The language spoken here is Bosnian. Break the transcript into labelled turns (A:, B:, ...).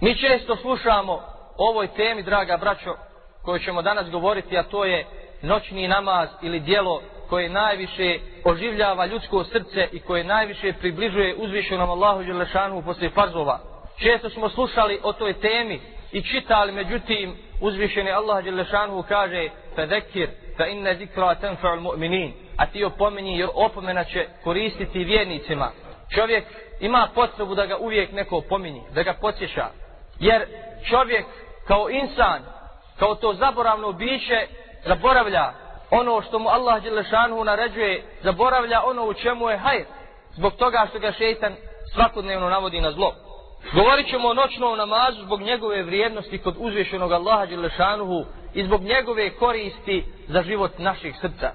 A: Mi često slušamo o ovoj temi, draga braćo, koju ćemo danas govoriti, a to je noćni namaz ili dijelo koje najviše oživljava ljudsko srce i koje najviše približuje uzvišenom Allahu Đelešanu poslije farzova. Često smo slušali o toj temi i čitali, međutim, uzvišeni Allah Đelešanu kaže Fedekir, fa inne zikra tenfa'ul mu'minin. A ti opomeni jer opomena će koristiti vjernicima. Čovjek ima potrebu da ga uvijek neko opomeni, da ga podsjeća, Jer čovjek kao insan, kao to zaboravno biće, zaboravlja ono što mu Allah Đelešanu naređuje, zaboravlja ono u čemu je hajr. Zbog toga što ga šeitan svakodnevno navodi na zlo. Govorit ćemo o noćnom namazu zbog njegove vrijednosti kod uzvišenog Allaha Đelešanuhu i zbog njegove koristi za život naših srca.